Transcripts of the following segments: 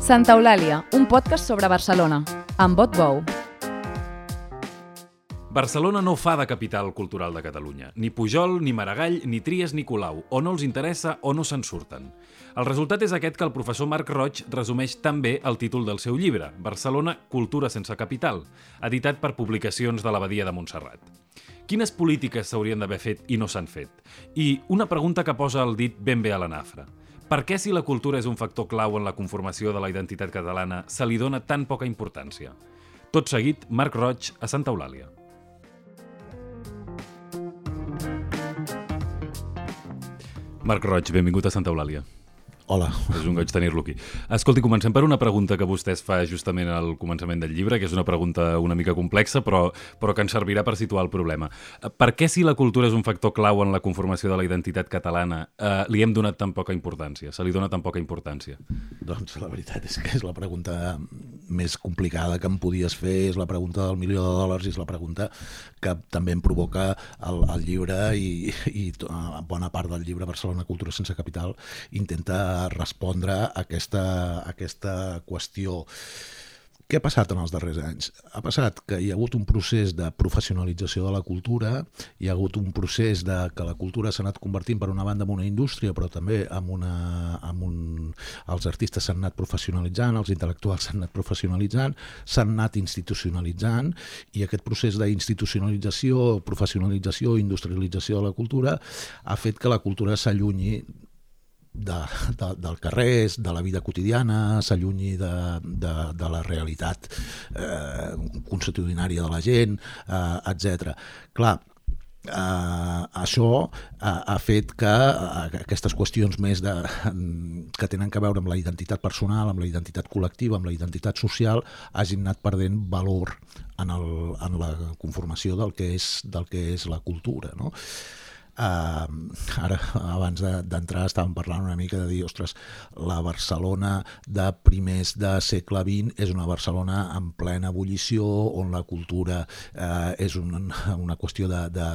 Santa Eulàlia, un podcast sobre Barcelona, amb Bot Bou. Barcelona no fa de capital cultural de Catalunya. Ni Pujol, ni Maragall, ni Tries, ni Colau. O no els interessa o no se'n surten. El resultat és aquest que el professor Marc Roig resumeix també el títol del seu llibre, Barcelona, cultura sense capital, editat per publicacions de l'Abadia de Montserrat. Quines polítiques s'haurien d'haver fet i no s'han fet? I una pregunta que posa el dit ben bé a la nafra. Per què, si la cultura és un factor clau en la conformació de la identitat catalana, se li dona tan poca importància? Tot seguit, Marc Roig a Santa Eulàlia. Marc Roig, benvingut a Santa Eulàlia. Hola. És un goig tenir-lo aquí. Escolti, comencem per una pregunta que vostè es fa justament al començament del llibre, que és una pregunta una mica complexa, però, però que ens servirà per situar el problema. Per què, si la cultura és un factor clau en la conformació de la identitat catalana, eh, li hem donat tan poca importància? Se li dona tan poca importància? Doncs la veritat és que és la pregunta més complicada que em podies fer, és la pregunta del milió de dòlars i és la pregunta que també em provoca el, el llibre i, i bona part del llibre Barcelona Cultura sense Capital intenta respondre a aquesta, a aquesta qüestió. Què ha passat en els darrers anys? Ha passat que hi ha hagut un procés de professionalització de la cultura, hi ha hagut un procés de que la cultura s'ha anat convertint per una banda en una indústria, però també amb una, amb un, els artistes s'han anat professionalitzant, els intel·lectuals s'han anat professionalitzant, s'han anat institucionalitzant, i aquest procés d'institucionalització, professionalització, industrialització de la cultura ha fet que la cultura s'allunyi de, de, del carrer, de la vida quotidiana, s'allunyi de, de, de la realitat eh, consuetudinària de la gent, eh, etc. Clar, Uh, això uh, ha fet que uh, aquestes qüestions més de, que tenen que veure amb la identitat personal, amb la identitat col·lectiva, amb la identitat social, hagin anat perdent valor en, el, en la conformació del que és, del que és la cultura. No? Uh, ara, abans d'entrar, de, estàvem parlant una mica de dir, ostres, la Barcelona de primers de segle XX és una Barcelona en plena ebullició, on la cultura uh, és un, una qüestió de... de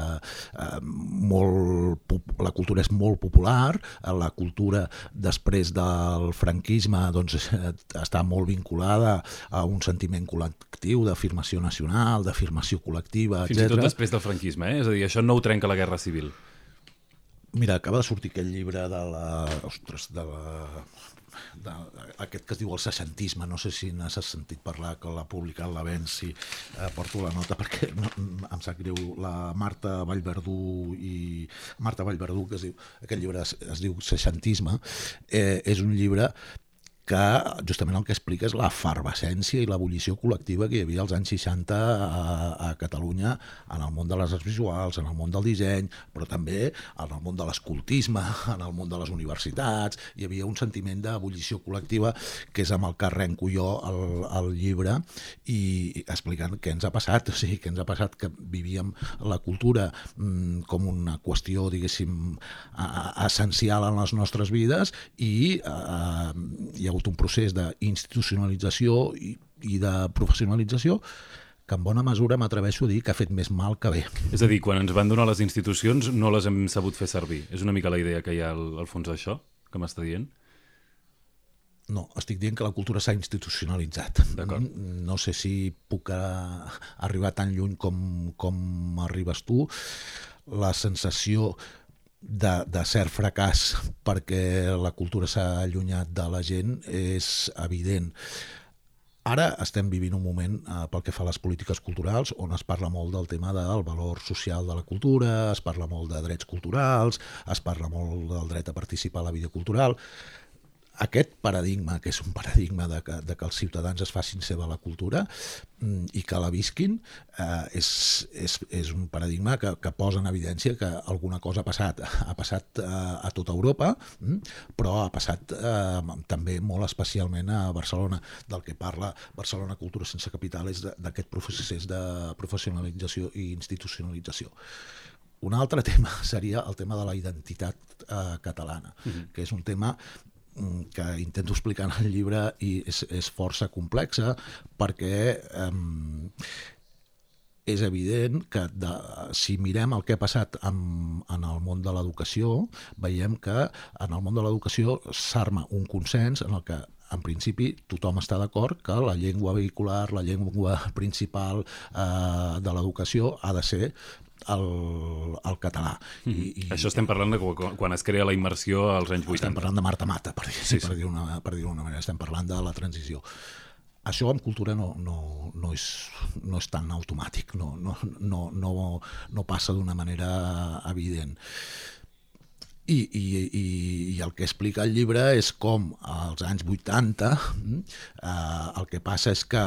uh, molt, la cultura és molt popular, la cultura després del franquisme doncs, està molt vinculada a un sentiment col·lectiu d'afirmació nacional, d'afirmació col·lectiva, etc. Fins i tot després del franquisme, eh? és a dir, això no ho trenca la Guerra Civil. Mira, acaba de sortir aquest llibre de la... Ostres, de la... De, aquest que es diu el seixantisme, no sé si n'has sentit parlar, que l'ha publicat l'Avenç, si eh, porto la nota perquè no, em sap greu, la Marta Vallverdú i Marta Vallverdú, que es diu, aquest llibre es, es diu Seixantisme, eh, és un llibre que justament el que explica és la farvacència i l'ebullició col·lectiva que hi havia als anys 60 a, a Catalunya en el món de les arts visuals, en el món del disseny, però també en el món de l'escoltisme, en el món de les universitats. Hi havia un sentiment d'ebullició col·lectiva que és amb el que arrenco jo el, el llibre i explicant què ens ha passat, o sigui, què ens ha passat que vivíem la cultura mm, com una qüestió, diguéssim, a, essencial en les nostres vides i eh, hi ha hagut un procés d'institucionalització i, i de professionalització que en bona mesura m'atreveixo a dir que ha fet més mal que bé. És a dir, quan ens van donar les institucions no les hem sabut fer servir. És una mica la idea que hi ha al, al fons d'això, que m'està dient? No, estic dient que la cultura s'ha institucionalitzat. No sé si puc arribar tan lluny com, com arribes tu. La sensació de, de cert fracàs perquè la cultura s'ha allunyat de la gent és evident. Ara estem vivint un moment eh, pel que fa a les polítiques culturals on es parla molt del tema del valor social de la cultura, es parla molt de drets culturals, es parla molt del dret a participar a la vida cultural aquest paradigma, que és un paradigma de que, de que els ciutadans es facin seva la cultura mm, i que la visquin, eh, és, és, és un paradigma que, que posa en evidència que alguna cosa ha passat. Ha passat eh, a tota Europa, mm, però ha passat eh, també molt especialment a Barcelona. Del que parla Barcelona Cultura sense Capital és d'aquest procés de professionalització i institucionalització. Un altre tema seria el tema de la identitat eh, catalana, uh -huh. que és un tema que intento explicar en el llibre i és, és força complexa perquè eh, és evident que de, si mirem el que ha passat en, en el món de l'educació, veiem que en el món de l'educació s'arma un consens en el que en principi tothom està d'acord que la llengua vehicular, la llengua principal eh, de l'educació ha de ser el, el català. I, i, Això estem parlant de quan, quan es crea la immersió als anys 80. Estem parlant de Marta Mata, per dir-ho sí, sí. per dir una, per dir manera. Estem parlant de la transició. Això en cultura no, no, no, és, no és tan automàtic, no, no, no, no, no passa d'una manera evident. I, i, i, i el que explica el llibre és com als anys 80 eh, el que passa és que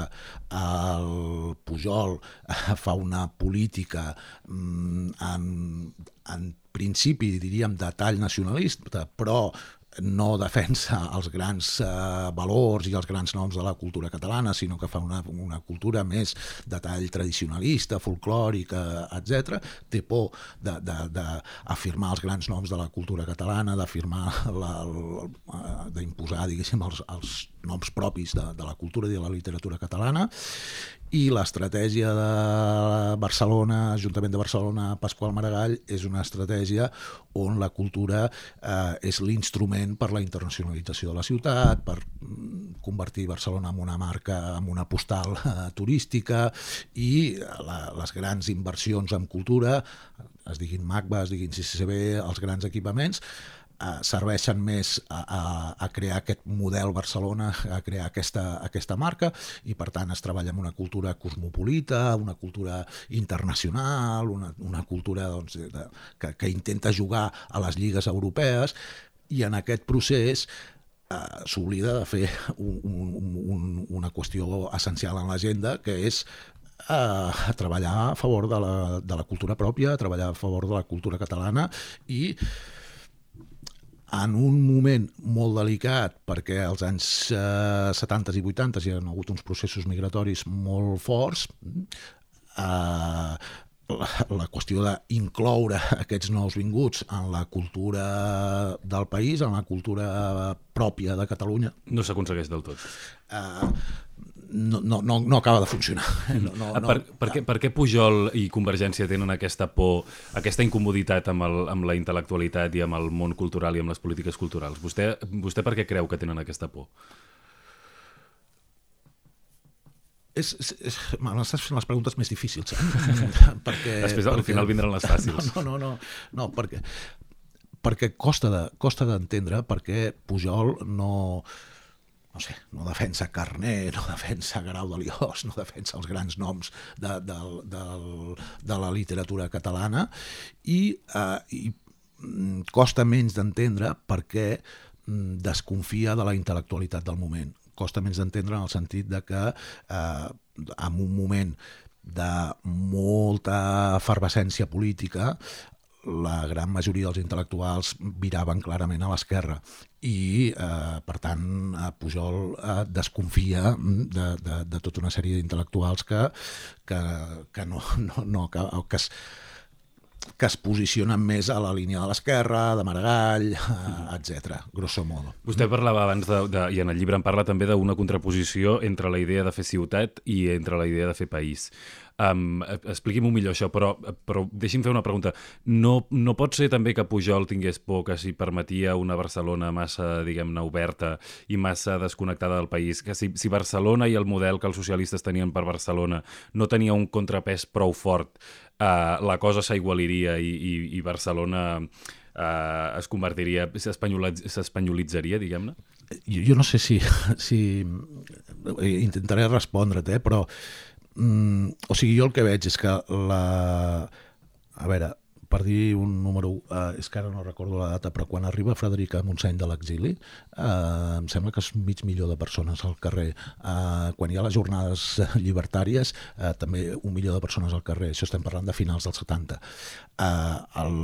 el Pujol fa una política mm, en, en principi, diríem, de tall nacionalista, però no defensa els grans eh, valors i els grans noms de la cultura catalana, sinó que fa una, una cultura més de tall tradicionalista, folclòrica, etc. Té por d'afirmar els grans noms de la cultura catalana, d'afirmar eh, d'imposar, diguéssim, els, els noms propis de, de la cultura i de la literatura catalana i l'estratègia de Barcelona, Ajuntament de Barcelona, Pasqual Maragall, és una estratègia on la cultura eh, és l'instrument per la internacionalització de la ciutat, per mm, convertir Barcelona en una marca, en una postal eh, turística. I la, les grans inversions en cultura, es diguin MACBA, es diguin CCCB, els grans equipaments, eh, serveixen més a, a, a crear aquest model Barcelona, a crear aquesta, aquesta marca i per tant es treballa amb una cultura cosmopolita, una cultura internacional, una, una cultura doncs, de, que, que intenta jugar a les lligues europees i en aquest procés eh, s'oblida de fer un, un, un, una qüestió essencial en l'agenda que és a treballar a favor de la, de la cultura pròpia, a treballar a favor de la cultura catalana i en un moment molt delicat, perquè als anys eh, 70 i 80 hi ha hagut uns processos migratoris molt forts, eh, la, la qüestió d'incloure aquests nous vinguts en la cultura del país, en la cultura pròpia de Catalunya... No s'aconsegueix del tot. Eh, no, no, no, no acaba de funcionar. No, no, no, per, per, què, per què Pujol i Convergència tenen aquesta por, aquesta incomoditat amb, el, amb la intel·lectualitat i amb el món cultural i amb les polítiques culturals? Vostè, vostè per què creu que tenen aquesta por? és, és, és, m'estàs fent les preguntes més difícils, eh? perquè, Després al perquè, final vindran les fàcils. No, no, no, no, no perquè, perquè costa d'entendre de, costa per què Pujol no, no sé, no defensa Carné, no defensa Grau de Liós, no defensa els grans noms de, de, de, de la literatura catalana i, eh, i mm, costa menys d'entendre per què mm, desconfia de la intel·lectualitat del moment. Costa menys d'entendre en el sentit de que eh, en un moment de molta efervescència política la gran majoria dels intel·lectuals viraven clarament a l'esquerra. I, eh, per tant, eh, Pujol eh, desconfia de, de, de tota una sèrie d'intel·lectuals que, que, que, no, no, no, que, que es, que es posicionen més a la línia de l'esquerra, de Maragall, eh, etc. grosso modo. Vostè parlava abans, de, de, i en el llibre en parla també d'una contraposició entre la idea de fer ciutat i entre la idea de fer país. Um, Expliqui'm-ho millor això, però, però deixi'm fer una pregunta. No, no pot ser també que Pujol tingués por que si permetia una Barcelona massa, diguem-ne, oberta i massa desconnectada del país, que si, si Barcelona i el model que els socialistes tenien per Barcelona no tenia un contrapès prou fort, uh, la cosa s'aigualiria i, i, i Barcelona uh, es convertiria, s'espanyolitzaria, diguem-ne? Jo, jo no sé si, si intentaré respondre't, eh, però Mm, o sigui, jo el que veig és que la... A veure, per dir un número, eh, és que ara no recordo la data, però quan arriba Frederica Montseny de l'exili, eh, em sembla que és mig milió de persones al carrer. Eh, quan hi ha les jornades llibertàries, eh, també un milió de persones al carrer. Això estem parlant de finals dels 70. Eh, el,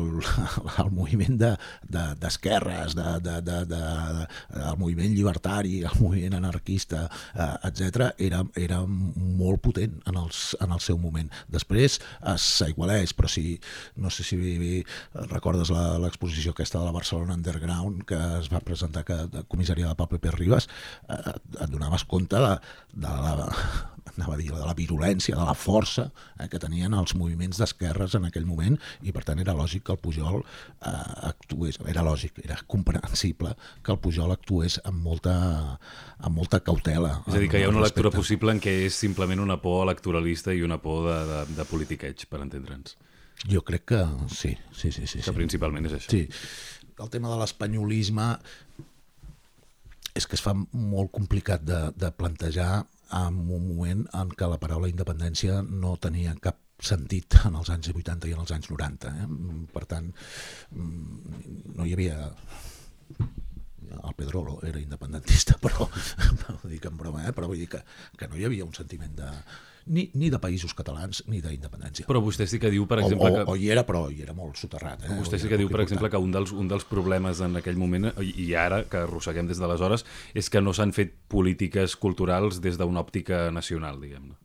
el moviment d'esquerres, de, de, de, de, de, el moviment llibertari, el moviment anarquista, eh, etc era, era molt potent en, els, en el seu moment. Després s'aigualeix, però si, no sé si si recordes l'exposició aquesta de la Barcelona Underground que es va presentar que de comissaria de Pablo Pérez Ribas, eh, et donaves compte de, de la anava a dir, de la virulència, de la força eh, que tenien els moviments d'esquerres en aquell moment i per tant era lògic que el Pujol eh, actués, era lògic, era comprensible que el Pujol actués amb molta, amb molta cautela. És a dir, que hi ha una lectura respecte. possible en què és simplement una por electoralista i una por de, de, de politiqueig, per entendre'ns. Jo crec que sí, sí, sí. sí, Que sí. principalment és això. Sí, el tema de l'espanyolisme és que es fa molt complicat de, de plantejar en un moment en què la paraula independència no tenia cap sentit en els anys 80 i en els anys 90. Eh? Per tant, mm, no hi havia... El Pedrolo era independentista, però ho dic en broma, eh? però vull dir que, que no hi havia un sentiment de, ni, ni de països catalans ni d'independència. Però vostè sí que diu, per exemple, o, o, que... o hi era, però hi era molt soterrat. Eh? Vostè sí que diu, per exemple, important. que un dels, un dels problemes en aquell moment, i i ara, que arrosseguem des d'aleshores, és que no s'han fet polítiques culturals des d'una òptica nacional, diguem-ne.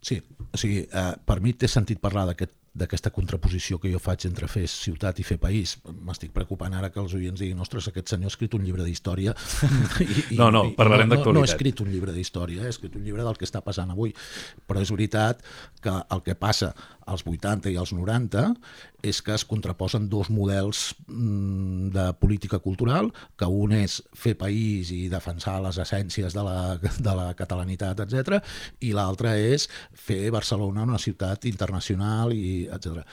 Sí, o sigui, eh, per mi té sentit parlar d'aquest d'aquesta contraposició que jo faig entre fer ciutat i fer país. M'estic preocupant ara que els oients diguin ostres, aquest senyor ha escrit un llibre d'història. No, no, parlarem no, no, no ha d'actualitat. escrit un llibre d'història, ha escrit un llibre del que està passant avui. Però és veritat que el que passa als 80 i als 90 és que es contraposen dos models mm, de política cultural, que un és fer país i defensar les essències de la, de la catalanitat, etc, i l'altre és fer Barcelona una ciutat internacional i etc.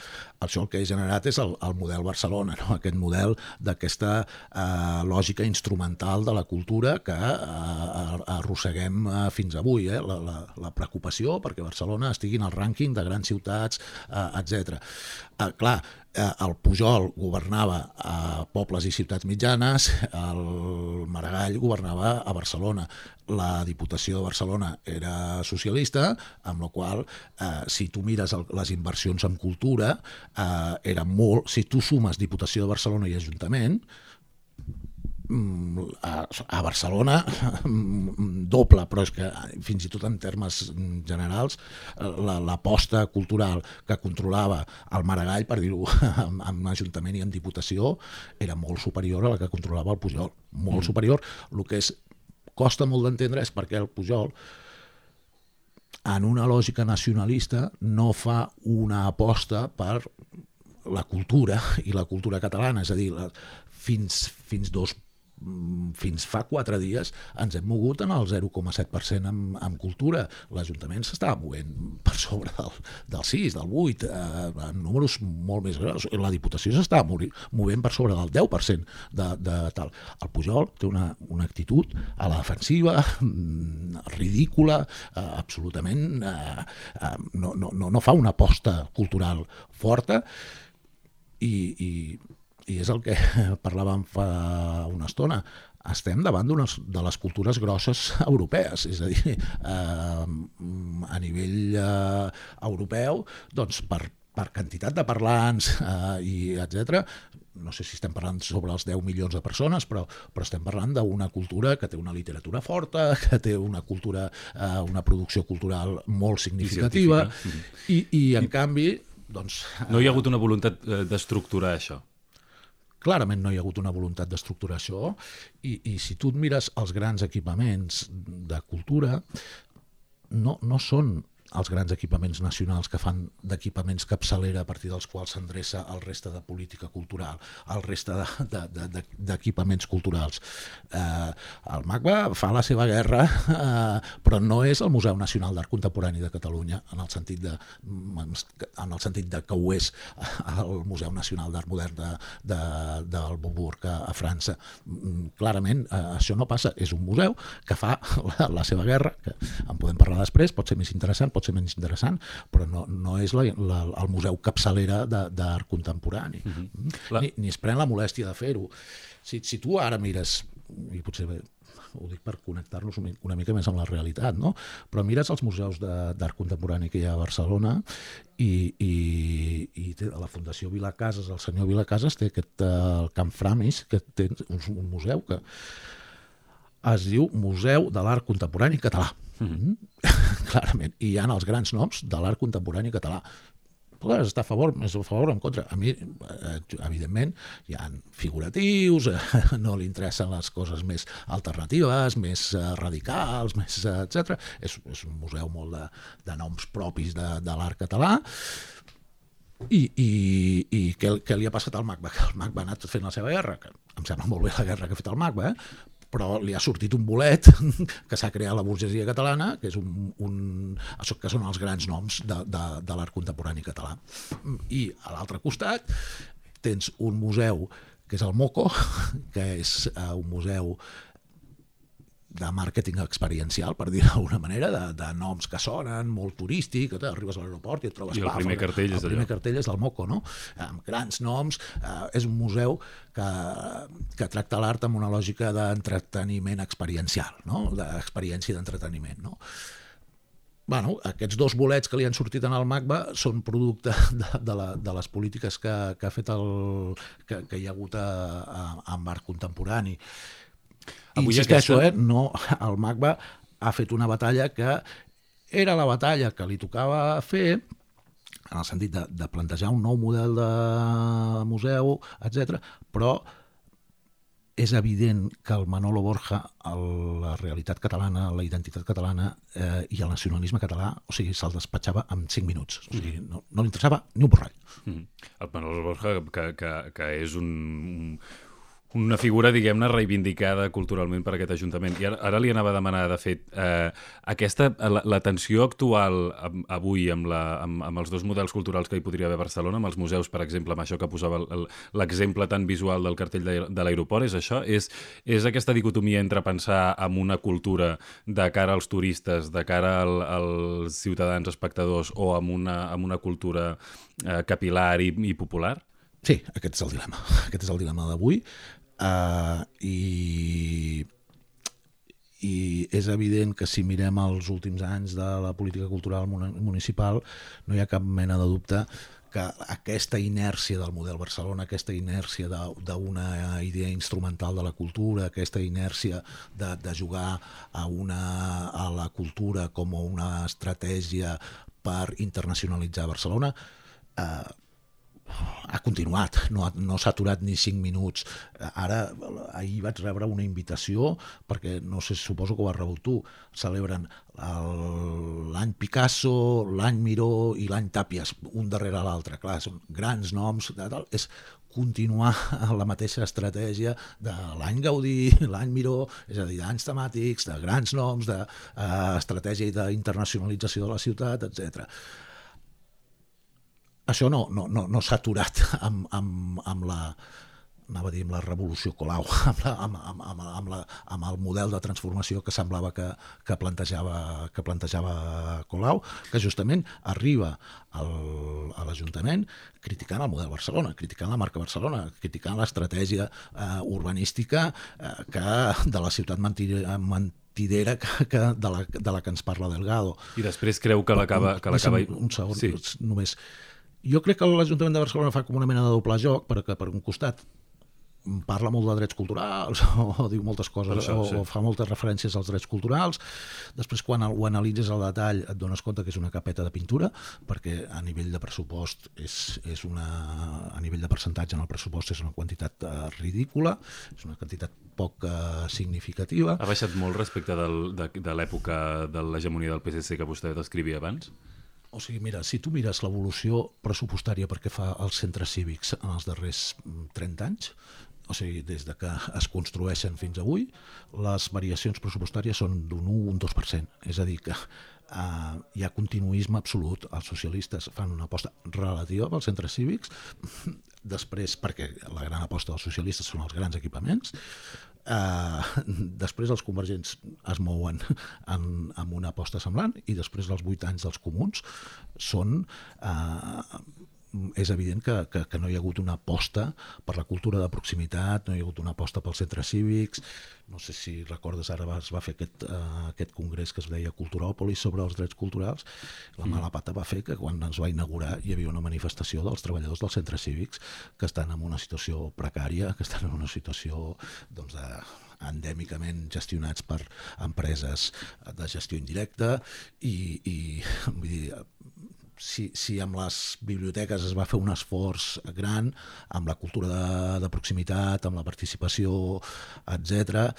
Això el que ha generat és el, el model Barcelona, no? aquest model d'aquesta eh, lògica instrumental de la cultura que eh, arrosseguem eh, fins avui, eh? la, la, la preocupació perquè Barcelona estigui en el rànquing de grans ciutats, eh, etc. Eh, clar, eh, el Pujol governava a pobles i ciutats mitjanes, el Maragall governava a Barcelona. La Diputació de Barcelona era socialista, amb la qual eh, si tu mires el, les inversions en cultura, eh, era molt... Si tu sumes Diputació de Barcelona i Ajuntament, a, a Barcelona mm, doble, però és que fins i tot en termes mm, generals la- l'aposta cultural que controlava el Maragall, per dir-ho amb, amb Ajuntament i amb Diputació, era molt superior a la que controlava el Pujol, molt mm. superior. El que és, costa molt d'entendre és perquè el Pujol en una lògica nacionalista no fa una aposta per la cultura i la cultura catalana, és a dir, la, fins, fins dos mm, fins fa quatre dies ens hem mogut en el 0,7% en, en cultura. L'Ajuntament s'estava movent per sobre del, del 6, del 8, eh, en números molt més grans. La Diputació s'estava movent per sobre del 10% de, de tal. El Pujol té una, una actitud a la defensiva, mm, ridícula, eh, absolutament... Eh, eh, no, no, no, no fa una aposta cultural forta i, i, i és el que parlàvem fa una estona estem davant d'una de les cultures grosses europees, és a dir, eh, a nivell eh, europeu, doncs per, per quantitat de parlants eh, i etc. no sé si estem parlant sobre els 10 milions de persones, però, però estem parlant d'una cultura que té una literatura forta, que té una cultura, eh, una producció cultural molt significativa, científica. i, i en canvi, doncs... No hi ha hagut una voluntat eh, d'estructurar això. Clarament no hi ha hagut una voluntat d'estructurar això i, i si tu et mires els grans equipaments de cultura no, no són els grans equipaments nacionals que fan d'equipaments capçalera a partir dels quals s'endreça el reste de política cultural, el reste d'equipaments de, de, de, culturals. Eh, el MACBA fa la seva guerra, eh, però no és el Museu Nacional d'Art Contemporani de Catalunya en el sentit de, en el sentit de que ho és el Museu Nacional d'Art Modern de, de, del Bourg a, a França. Mm, Clarament, eh, això no passa. És un museu que fa la, la seva guerra, que en podem parlar després, pot ser més interessant, pot ser menys interessant, però no, no és la, la, el museu capçalera d'art contemporani. Mm -hmm. La- ni, ni es pren la molèstia de fer-ho. Si, si tu ara mires, i potser ho dic per connectar-nos una, mica més amb la realitat, no? però mires els museus d'art contemporani que hi ha a Barcelona i, i, i té, la Fundació Vilacases, el senyor Vilacases té aquest eh, el Camp Framis, que té un, un museu que es diu Museu de l'Art Contemporani Català. Mm -hmm. Clarament. I hi ha els grans noms de l'art contemporani català. podes estar a favor, més a favor o en contra. A mi, eh, evidentment, hi ha figuratius, eh, no li interessen les coses més alternatives, més eh, radicals, més etc. És, és un museu molt de, de noms propis de, de l'art català, i, i, i què, què li ha passat al MACBA? Que el MACBA ha anat fent la seva guerra, que em sembla molt bé la guerra que ha fet el MACBA, eh? Però li ha sortit un bolet que s'ha creat la burgesia catalana, que, és un, un, que són els grans noms de, de, de l'art contemporani català. I a l'altre costat tens un museu que és el MOCO, que és uh, un museu de màrqueting experiencial, per dir d'alguna manera, de, de noms que sonen, molt turístic, que arribes a l'aeroport i et trobes... I el primer cartell és El primer cartell és del Moco, no? Amb grans noms. Eh, és un museu que, que tracta l'art amb una lògica d'entreteniment experiencial, no? d'experiència d'entreteniment. No? bueno, aquests dos bolets que li han sortit en el MACBA són producte de, de, la, de les polítiques que, que ha fet el, que, que hi ha hagut a, a, amb art contemporani Avui Insisteixo, aquesta... eh, no, el MACBA ha fet una batalla que era la batalla que li tocava fer en el sentit de, de plantejar un nou model de museu, etc. però és evident que el Manolo Borja, el, la realitat catalana, la identitat catalana eh, i el nacionalisme català, o sigui, se'l despatxava en 5 minuts. O sigui, no, no li interessava ni un borrall. Mm. El Manolo Borja, que, que, que és un, un una figura, diguem-ne, reivindicada culturalment per aquest Ajuntament. I ara, ara li anava a demanar, de fet, eh, aquesta, la, la tensió actual avui amb, la, amb, amb els dos models culturals que hi podria haver a Barcelona, amb els museus, per exemple, amb això que posava l'exemple tan visual del cartell de, de l'aeroport, és això? És, és aquesta dicotomia entre pensar en una cultura de cara als turistes, de cara al, als ciutadans espectadors, o amb una, amb una cultura eh, capilar i, i popular? Sí, aquest és el dilema. Aquest és el dilema d'avui. Uh, i, i és evident que si mirem els últims anys de la política cultural municipal no hi ha cap mena de dubte que aquesta inèrcia del model Barcelona, aquesta inèrcia d'una idea instrumental de la cultura, aquesta inèrcia de, de jugar a, una, a la cultura com una estratègia per internacionalitzar Barcelona, eh, ha continuat, no, no s'ha aturat ni 5 minuts. Ara, ahir vaig rebre una invitació, perquè no sé, suposo que ho has rebut tu, celebren l'any Picasso, l'any Miró i l'any Tàpies, un darrere l'altre. Clar, són grans noms, tal, és continuar la mateixa estratègia de l'any Gaudí, l'any Miró, és a dir, d'anys temàtics, de grans noms, d'estratègia de, d'internacionalització de la ciutat, etc això no, no, no, no s'ha aturat amb, amb, amb la anava a dir amb la revolució Colau, amb, la, amb, amb, amb, amb, la, amb el model de transformació que semblava que, que, plantejava, que plantejava Colau, que justament arriba al, a l'Ajuntament criticant el model Barcelona, criticant la marca Barcelona, criticant l'estratègia eh, urbanística eh, que de la ciutat mentidera, mentidera que, que de, la, de la que ens parla Delgado. I després creu que l'acaba... Un, un segon, sí. només jo crec que l'Ajuntament de Barcelona fa com una mena de doble joc, perquè per un costat parla molt de drets culturals o diu moltes coses això, o, sí. o fa moltes referències als drets culturals després quan ho analitzes al detall et dones compte que és una capeta de pintura perquè a nivell de pressupost és, és una, a nivell de percentatge en el pressupost és una quantitat uh, ridícula és una quantitat poc uh, significativa Ha baixat molt respecte del, de, de l'època de l'hegemonia del PSC que vostè descrivia abans? O sigui, mira, si tu mires l'evolució pressupostària perquè fa els centres cívics en els darrers 30 mm, anys, o sigui, des de que es construeixen fins avui, les variacions pressupostàries són d'un 1 un 2%. És a dir, que eh, hi ha continuisme absolut. Els socialistes fan una aposta relativa pels centres cívics, després perquè la gran aposta dels socialistes són els grans equipaments, Uh, després els convergents es mouen en, amb una aposta semblant i després dels vuit anys dels comuns són uh, és evident que, que, que no hi ha hagut una aposta per la cultura de proximitat, no hi ha hagut una aposta pels centres cívics, no sé si recordes ara es va fer aquest, uh, aquest congrés que es deia Culturòpolis sobre els drets culturals, la mm. mala pata va fer que quan es va inaugurar hi havia una manifestació dels treballadors dels centres cívics que estan en una situació precària, que estan en una situació doncs, de, endèmicament gestionats per empreses de gestió indirecta i, i vull dir, si, si amb les biblioteques es va fer un esforç gran, amb la cultura de, de proximitat, amb la participació, etc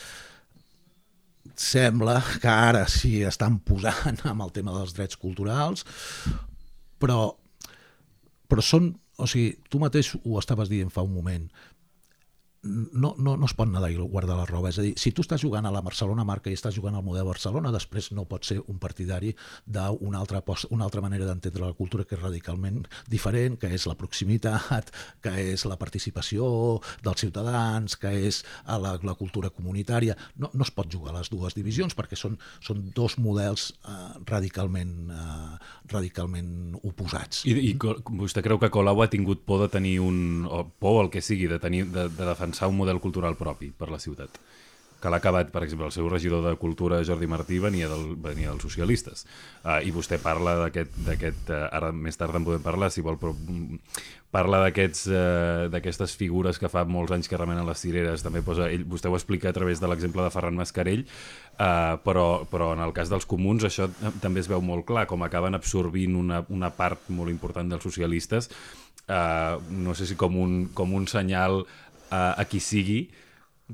sembla que ara sí estan posant amb el tema dels drets culturals, però, però són, o sigui, tu mateix ho estaves dient fa un moment, no, no, no es pot nedar i guardar la roba. És a dir, si tu estàs jugant a la Barcelona marca i estàs jugant al model Barcelona, després no pot ser un partidari d'una altra, una altra manera d'entendre la cultura que és radicalment diferent, que és la proximitat, que és la participació dels ciutadans, que és la, la cultura comunitària. No, no es pot jugar a les dues divisions perquè són, són dos models eh, radicalment, eh, radicalment oposats. I, I vostè creu que Colau ha tingut por de tenir un... o por el que sigui, de, tenir, de, de defensar defensar un model cultural propi per la ciutat que l'ha acabat, per exemple, el seu regidor de Cultura, Jordi Martí, venia, del, venia dels socialistes. Uh, I vostè parla d'aquest... Uh, ara més tard en podem parlar, si vol, però mm, parla uh, d'aquestes uh, figures que fa molts anys que remenen les cireres. També posa, ell, vostè ho explica a través de l'exemple de Ferran Mascarell, uh, però, però en el cas dels comuns això també es veu molt clar, com acaben absorbint una, una part molt important dels socialistes, uh, no sé si com un, com un senyal a, a qui sigui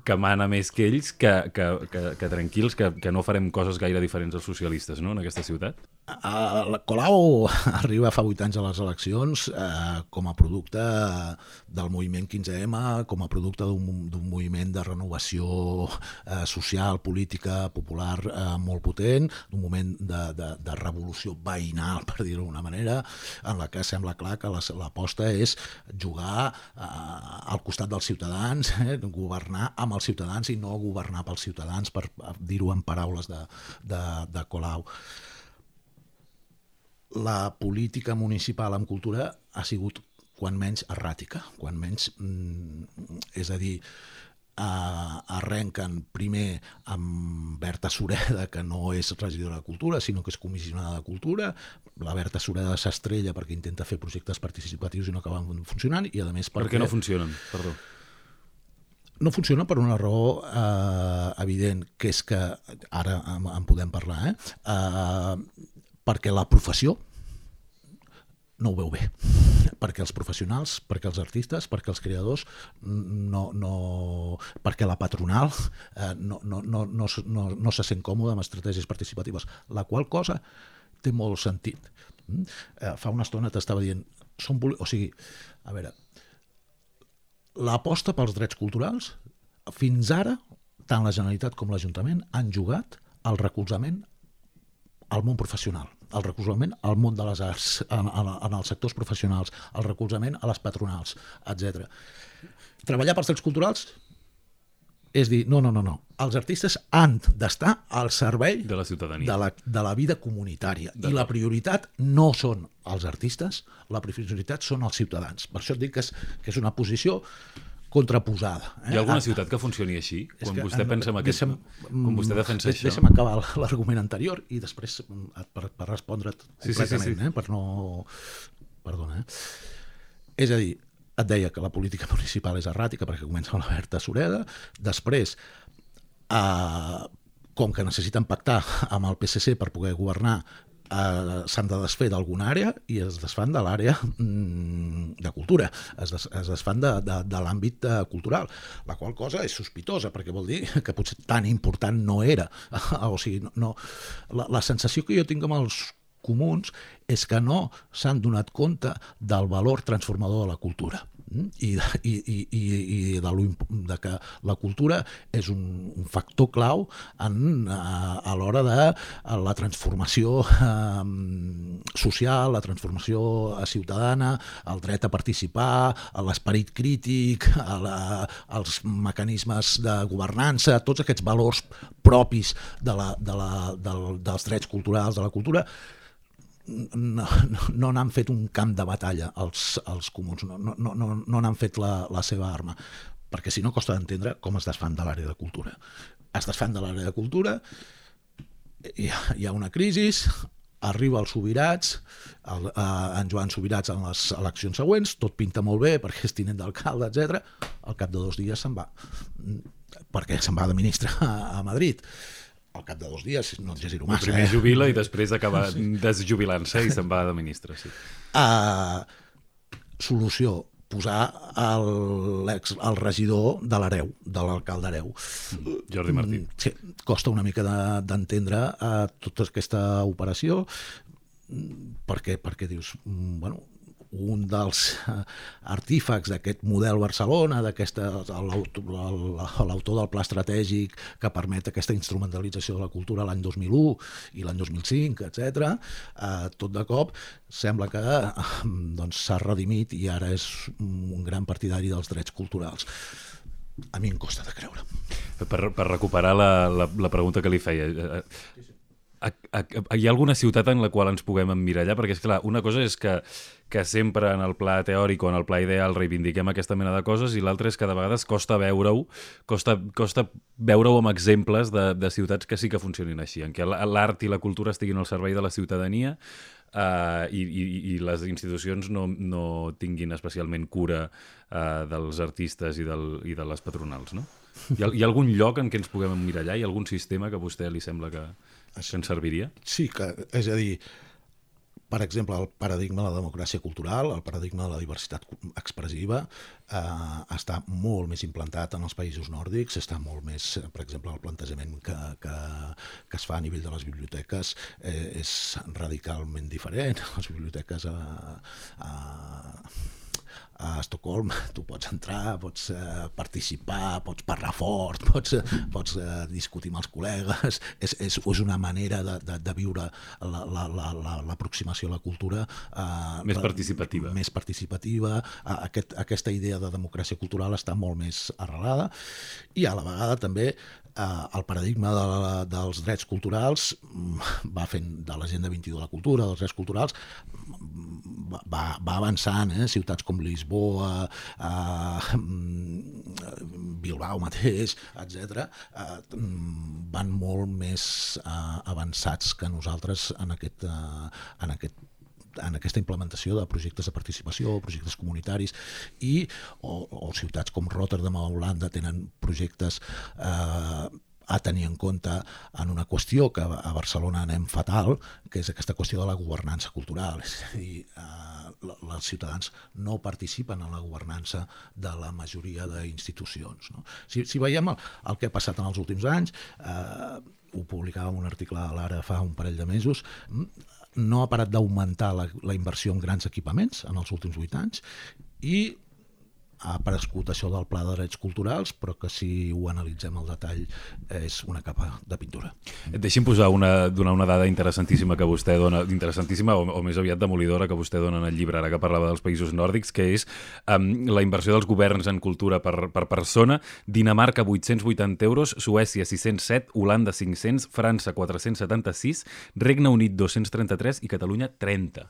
que mana més que ells, que, que, que, que tranquils, que, que no farem coses gaire diferents als socialistes no? en aquesta ciutat? Uh, Colau arriba fa 8 anys a les eleccions uh, com a producte del moviment 15M, com a producte d'un moviment de renovació uh, social, política, popular uh, molt potent, d'un moment de, de, de revolució veïnal, per dir-ho d'una manera, en la que sembla clar que l'aposta és jugar uh, al costat dels ciutadans, eh, governar amb els ciutadans i no governar pels ciutadans, per dir-ho en paraules de, de, de Colau. La política municipal en cultura ha sigut quan menys erràtica, quan menys, mm, és a dir, eh, arrenquen primer amb Berta Sureda, que no és regidora de Cultura, sinó que és comissionada de Cultura. La Berta Sureda s'estrella perquè intenta fer projectes participatius i no acaben funcionant, i a més perquè... Per què no funcionen? Perdó no funciona per una raó eh, evident, que és que, ara en, en podem parlar, eh, eh, perquè la professió no ho veu bé, perquè els professionals, perquè els artistes, perquè els creadors, no, no, perquè la patronal eh, no, no, no, no, no, no se sent còmode amb estratègies participatives, la qual cosa té molt sentit. Mm? Eh, fa una estona t'estava dient, som, o sigui, a veure, l'aposta pels drets culturals, fins ara, tant la Generalitat com l'Ajuntament han jugat al recolzament al món professional, el recolzament al món de les arts, en, en, en els sectors professionals, el recolzament a les patronals, etc. Treballar pels drets culturals és dir, no, no, no, no. Els artistes han d'estar al servei de la ciutadania, de la, de la vida comunitària. I la prioritat no són els artistes, la prioritat són els ciutadans. Per això et dic que és, que és una posició contraposada. Eh? Hi ha alguna ah, ciutat que funcioni així? Quan que, vostè pensa en aquest... Deixa'm, quan vostè defensa deixa'm, això... Deixa'm acabar l'argument anterior i després mm, per, per respondre't sí, completament, sí, sí, sí. Eh? per no... Perdona, eh? És a dir, et deia que la política municipal és erràtica perquè comença amb la Berta Sureda, després, eh, com que necessiten pactar amb el PSC per poder governar, eh, s'han de desfer d'alguna àrea i es desfan de l'àrea mm, de cultura, es, des, es desfan de, de, de l'àmbit eh, cultural, la qual cosa és sospitosa, perquè vol dir que potser tan important no era. o sigui, no, no, la, la sensació que jo tinc amb els comuns és que no s'han donat compte del valor transformador de la cultura? I, i, i, i de, lo, de que la cultura és un, un factor clau en, a, a l'hora de la transformació eh, social, la transformació ciutadana, el dret a participar, l'esperit crític, a la, els mecanismes de governança, tots aquests valors propis de la, de la, del, dels drets culturals, de la cultura, no, no n'han fet un camp de batalla els, els comuns, no, no, no, no fet la, la seva arma, perquè si no costa d'entendre com es desfan de l'àrea de cultura. Es desfan de l'àrea de cultura, hi ha, hi ha una crisi, arriba els Sobirats, el, eh, en Joan Sobirats en les eleccions següents, tot pinta molt bé perquè és tinent d'alcalde, etc. Al cap de dos dies se'n va, perquè se'n va de ministre a, a Madrid al cap de dos dies, no exagero massa. Primer eh? jubila i després acaba desjubilant-se i se'n va de ministre, sí. Uh, solució, posar el, ex, el regidor de l'Areu, de l'alcalde Areu. Jordi Martí. Mm, Sí, costa una mica de- d'entendre de, uh, tota aquesta operació, Mm, perquè, perquè dius, mm, bueno, un dels eh, artífecs d'aquest model Barcelona, l'autor del pla estratègic que permet aquesta instrumentalització de la cultura l'any 2001 i l'any 2005, etc. Eh, tot de cop sembla que eh, doncs, s'ha redimit i ara és un gran partidari dels drets culturals. A mi em costa de creure. Per, per recuperar la, la, la pregunta que li feia, eh, a, a, a, hi ha alguna ciutat en la qual ens puguem emmirallar? Perquè, és clar, una cosa és que, que sempre en el pla teòric o en el pla ideal reivindiquem aquesta mena de coses i l'altra és que de vegades costa veure-ho, costa, costa veure-ho amb exemples de, de ciutats que sí que funcionin així, en què l'art i la cultura estiguin al servei de la ciutadania uh, i, i, i les institucions no, no tinguin especialment cura uh, dels artistes i, del, i de les patronals, no? Hi ha, hi ha algun lloc en què ens puguem emmirallar? Hi ha algun sistema que a vostè li sembla que, ens serviria? Sí, que, és a dir, per exemple, el paradigma de la democràcia cultural, el paradigma de la diversitat expressiva, eh, està molt més implantat en els països nòrdics, està molt més, eh, per exemple, el plantejament que, que, que es fa a nivell de les biblioteques eh, és radicalment diferent. Les biblioteques a, a, a Estocolm tu pots entrar, pots eh, participar, pots parlar fort, pots, eh, pots eh, discutir amb els col·legues, és, és, és una manera de, de, de viure l'aproximació la, la, la, a la cultura eh, Més participativa. Més participativa, aquest, aquesta idea de democràcia cultural està molt més arrelada i a la vegada també eh, el paradigma de, la, dels drets culturals mm, va fent de l'agenda 21 de la cultura, dels drets culturals, va, va, va avançant, eh? ciutats com Lisboa, eh, Bilbao mateix, etc. Eh, van molt més eh, avançats que nosaltres en aquest, eh, en aquest en aquesta implementació de projectes de participació, projectes comunitaris, i o, o ciutats com Rotterdam a Holanda tenen projectes eh, a tenir en compte en una qüestió que a Barcelona anem fatal, que és aquesta qüestió de la governança cultural. És a dir, eh, els ciutadans no participen en la governança de la majoria d'institucions. No? Si, si veiem el, el que ha passat en els últims anys, eh, ho publicava en un article a l'Ara fa un parell de mesos, no ha parat d'augmentar la, la inversió en grans equipaments en els últims vuit anys i ha aparegut això del pla de drets culturals, però que si ho analitzem al detall és una capa de pintura. Deixi'm posar una, donar una dada interessantíssima que vostè dona, interessantíssima o, o més aviat demolidora que vostè dona en el llibre ara que parlava dels països nòrdics, que és um, la inversió dels governs en cultura per, per persona, Dinamarca 880 euros, Suècia 607, Holanda 500, França 476, Regne Unit 233 i Catalunya 30.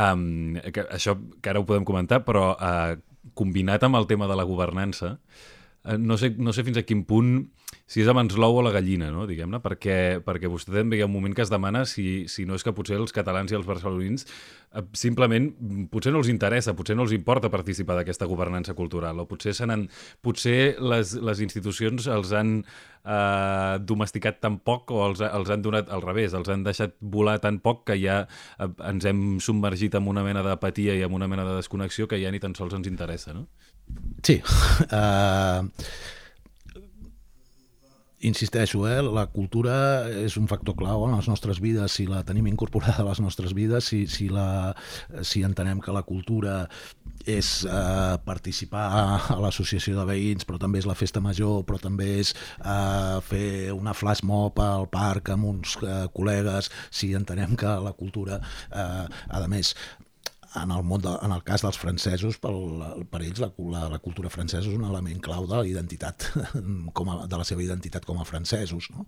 Um, que, això que ara ho podem comentar, però uh, combinat amb el tema de la governança, no sé, no sé fins a quin punt si és abans l'ou o la gallina, no? diguem-ne, perquè, perquè vostè també hi ha un moment que es demana si, si no és que potser els catalans i els barcelonins eh, simplement potser no els interessa, potser no els importa participar d'aquesta governança cultural, o potser, han, potser les, les institucions els han eh, domesticat tan poc o els, els han donat al revés, els han deixat volar tan poc que ja eh, ens hem submergit en una mena d'apatia i en una mena de desconnexió que ja ni tan sols ens interessa, no? Sí. Uh, insisteixo, eh, la cultura és un factor clau en les nostres vides, si la tenim incorporada a les nostres vides, si, si, la, si entenem que la cultura és eh, participar a l'associació de veïns, però també és la festa major, però també és eh, fer una flash mob al parc amb uns eh, col·legues, si entenem que la cultura, eh, a més, en el, món de, en el cas dels francesos, per, per ells la, la, la cultura francesa és un element clau de la identitat, com a, de la seva identitat com a francesos. No?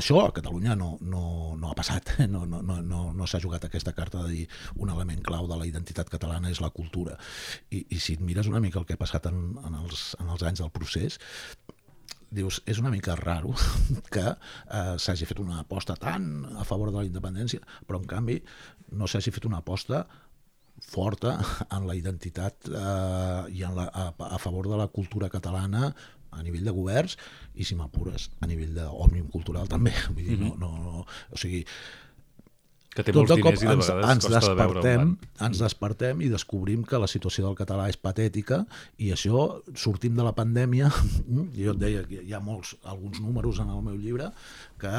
Això a Catalunya no, no, no ha passat, no, no, no, no, no s'ha jugat aquesta carta de dir un element clau de la identitat catalana és la cultura. I, i si et mires una mica el que ha passat en, en, els, en els anys del procés, dius, és una mica raro que eh, s'hagi fet una aposta tan a favor de la independència, però en canvi no s'hagi fet una aposta forta en la identitat eh, i en la, a, a favor de la cultura catalana a nivell de governs i, si m'apures, a nivell d'òmnium cultural també. Vull dir, no, no, no, o sigui, que té tot molts diners i de ens, vegades ens costa de veure despertem, ens despertem i descobrim que la situació del català és patètica i això, sortim de la pandèmia, jo et deia que hi ha molts, alguns números en el meu llibre que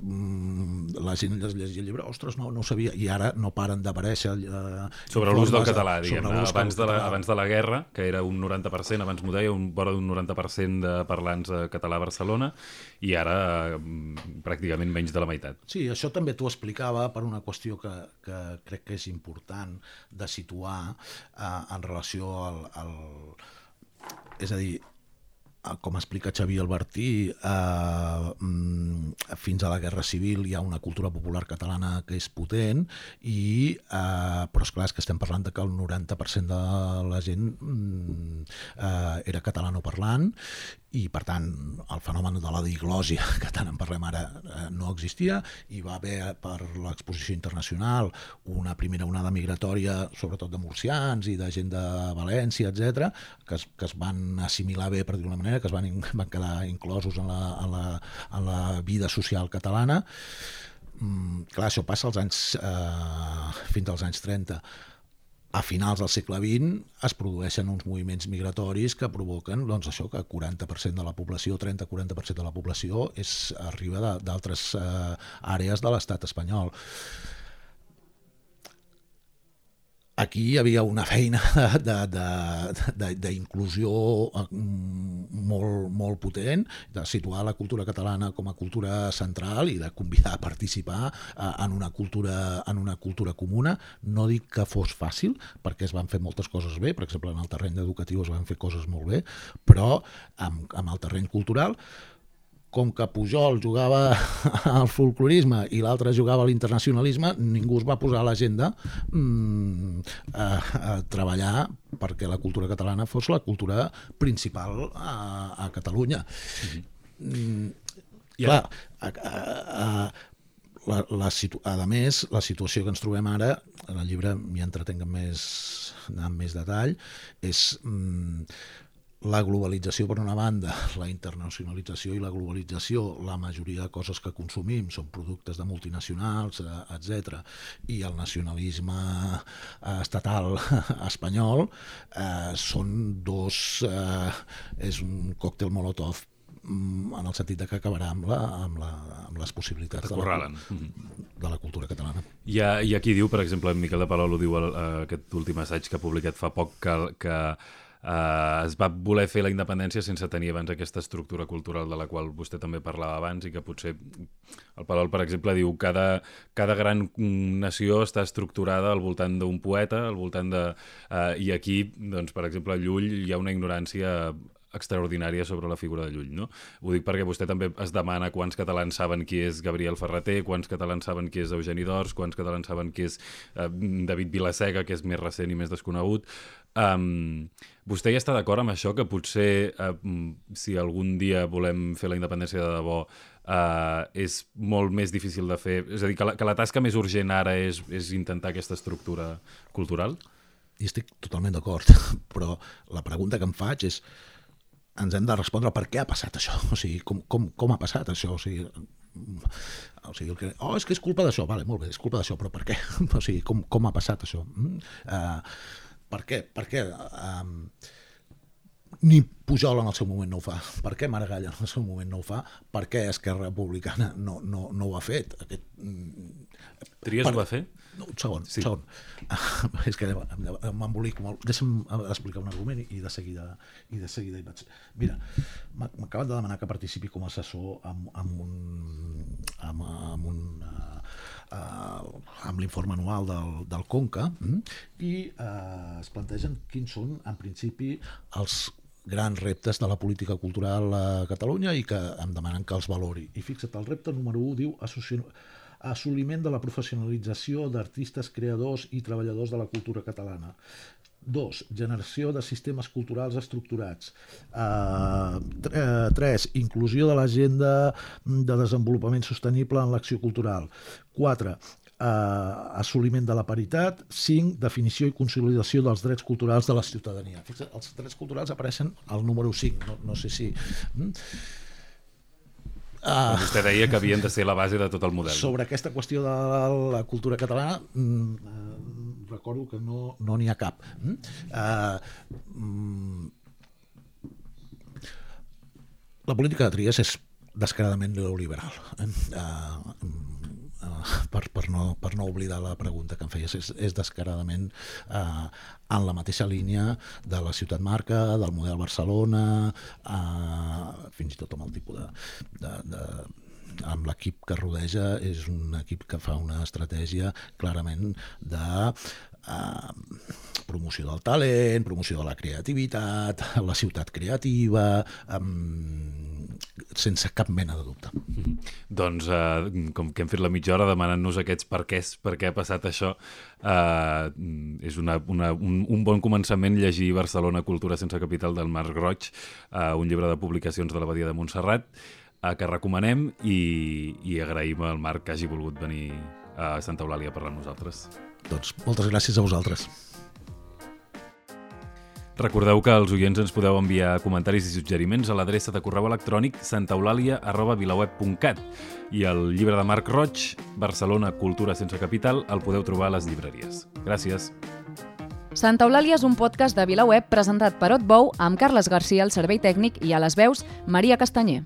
mm, la gent llegia el llibre, ostres, no, no ho sabia, i ara no paren d'aparèixer eh, Sobre l'ús del català, diguem abans, de la, abans de la guerra, que era un 90%, abans m'ho deia, un, vora d'un 90% de parlants de català a Barcelona, i ara mm, pràcticament menys de la meitat. Sí, això també t'ho explicava per una qüestió que, que crec que és important de situar eh, en relació al, al... És a dir, eh, com explica Xavier Albertí, eh, fins a la Guerra Civil hi ha una cultura popular catalana que és potent, i, eh, però és clar és que estem parlant de que el 90% de la gent eh, era catalanoparlant i per tant el fenomen de la diglòsia que tant en parlem ara eh, no existia. I va haver per l'exposició internacional una primera onada migratòria sobretot de murcians i de gent de València, etc que, es, que es van assimilar bé per dir-ho manera, que es van, van quedar inclosos en la, en la, en la vida social catalana. Mm, clar, això passa als anys eh, fins als anys 30 a finals del segle XX es produeixen uns moviments migratoris que provoquen doncs, això que 40% de la població, 30-40% de la població és, arriba d'altres eh, àrees de l'estat espanyol. Aquí hi havia una feina d'inclusió mm, molt, molt potent, de situar la cultura catalana com a cultura central i de convidar a participar eh, en una cultura, en una cultura comuna. No dic que fos fàcil, perquè es van fer moltes coses bé, per exemple, en el terreny educatiu es van fer coses molt bé, però amb, amb el terreny cultural com que Pujol jugava al folclorisme i l'altre jugava a l'internacionalisme, ningú es va posar a l'agenda mm, a, a treballar perquè la cultura catalana fos la cultura principal a, a Catalunya. Mm, I clar, a, a, a, la, la situ... a més, la situació que ens trobem ara, en el llibre m'hi entretenc amb més, amb més detall, és mm, la globalització per una banda, la internacionalització i la globalització, la majoria de coses que consumim són productes de multinacionals, eh, etc. I el nacionalisme eh, estatal espanyol eh, són dos... Eh, és un còctel molotov mm, en el sentit de que acabarà amb, la, amb, la, amb les possibilitats de la, de la cultura catalana. Hi ha, hi ha qui diu, per exemple, en Miquel de Palol ho diu el, eh, aquest últim assaig que ha publicat fa poc, que, que eh, es va voler fer la independència sense tenir abans aquesta estructura cultural de la qual vostè també parlava abans i que potser el Palol, per exemple, diu cada, cada gran nació està estructurada al voltant d'un poeta, al voltant de... Eh, I aquí, doncs, per exemple, a Llull hi ha una ignorància extraordinària sobre la figura de Llull, no? Ho dic perquè vostè també es demana quants catalans saben qui és Gabriel Ferreter, quants catalans saben qui és Eugeni d'Ors, quants catalans saben qui és eh, David Vilaseca, que és més recent i més desconegut. Um, vostè hi està d'acord amb això, que potser eh, si algun dia volem fer la independència de debò eh, és molt més difícil de fer? És a dir, que la, que la tasca més urgent ara és, és intentar aquesta estructura cultural? I estic totalment d'acord, però la pregunta que em faig és ens hem de respondre per què ha passat això, o sigui, com, com, com ha passat això, o sigui, o sigui, el que, oh, és que és culpa d'això, vale, molt bé, és culpa d'això, però per què? O sigui, com, com ha passat això? Mm? Uh, per què? Per què? Um, ni Pujol en el seu moment no ho fa. Per què Maragall en el seu moment no ho fa? Per què Esquerra Republicana no, no, no ho ha fet? Aquest, mm, Trias Per- ho va fer? no, un segon, Sí. un segon. és que m'embolico molt. Deixa'm explicar un argument i, de seguida i de seguida hi vaig. Mira, acabat de demanar que participi com a assessor amb, amb un amb, amb un uh, uh, amb l'informe anual del, del Conca mm, i uh, es plantegen quins són, en principi, els grans reptes de la política cultural a Catalunya i que em demanen que els valori. I fixa't, el repte número 1 diu assoliment de la professionalització d'artistes, creadors i treballadors de la cultura catalana. Dos, generació de sistemes culturals estructurats. Uh, tres, inclusió de l'agenda de desenvolupament sostenible en l'acció cultural. Quatre, eh, assoliment de la paritat, 5, definició i consolidació dels drets culturals de la ciutadania. Fixa't, els drets culturals apareixen al número 5, no, no sé si... Mm? Uh, Vostè deia que havien de ser la base de tot el model. Sobre aquesta qüestió de la cultura catalana, mm, recordo que no n'hi no ha cap. Mm? Uh, mm, la política de Trias és descaradament neoliberal. Eh? Uh, uh, per, per, no, per no oblidar la pregunta que em feies, és, és descaradament uh, en la mateixa línia de la ciutat marca, del model Barcelona, uh, fins i tot amb el tipus de, de, de amb l'equip que rodeja és un equip que fa una estratègia clarament de eh, promoció del talent, promoció de la creativitat, la ciutat creativa, eh, sense cap mena de dubte. Mm -hmm. Doncs, eh, com que hem fet la mitja hora demanant-nos aquests perquès, per què ha passat això, eh, és una, una, un, un bon començament llegir Barcelona, Cultura sense capital del Marc Roig, eh, un llibre de publicacions de l'Abadia de Montserrat, eh, que recomanem i, i agraïm al Marc que hagi volgut venir a Santa Eulàlia a parlar amb nosaltres. Doncs moltes gràcies a vosaltres. Recordeu que els oients ens podeu enviar comentaris i suggeriments a l'adreça de correu electrònic santaeulàlia.vilaweb.cat i el llibre de Marc Roig, Barcelona, Cultura sense capital, el podeu trobar a les llibreries. Gràcies. Santa Eulàlia és un podcast de VilaWeb presentat per Otbou amb Carles Garcia al servei tècnic i a les veus Maria Castanyer.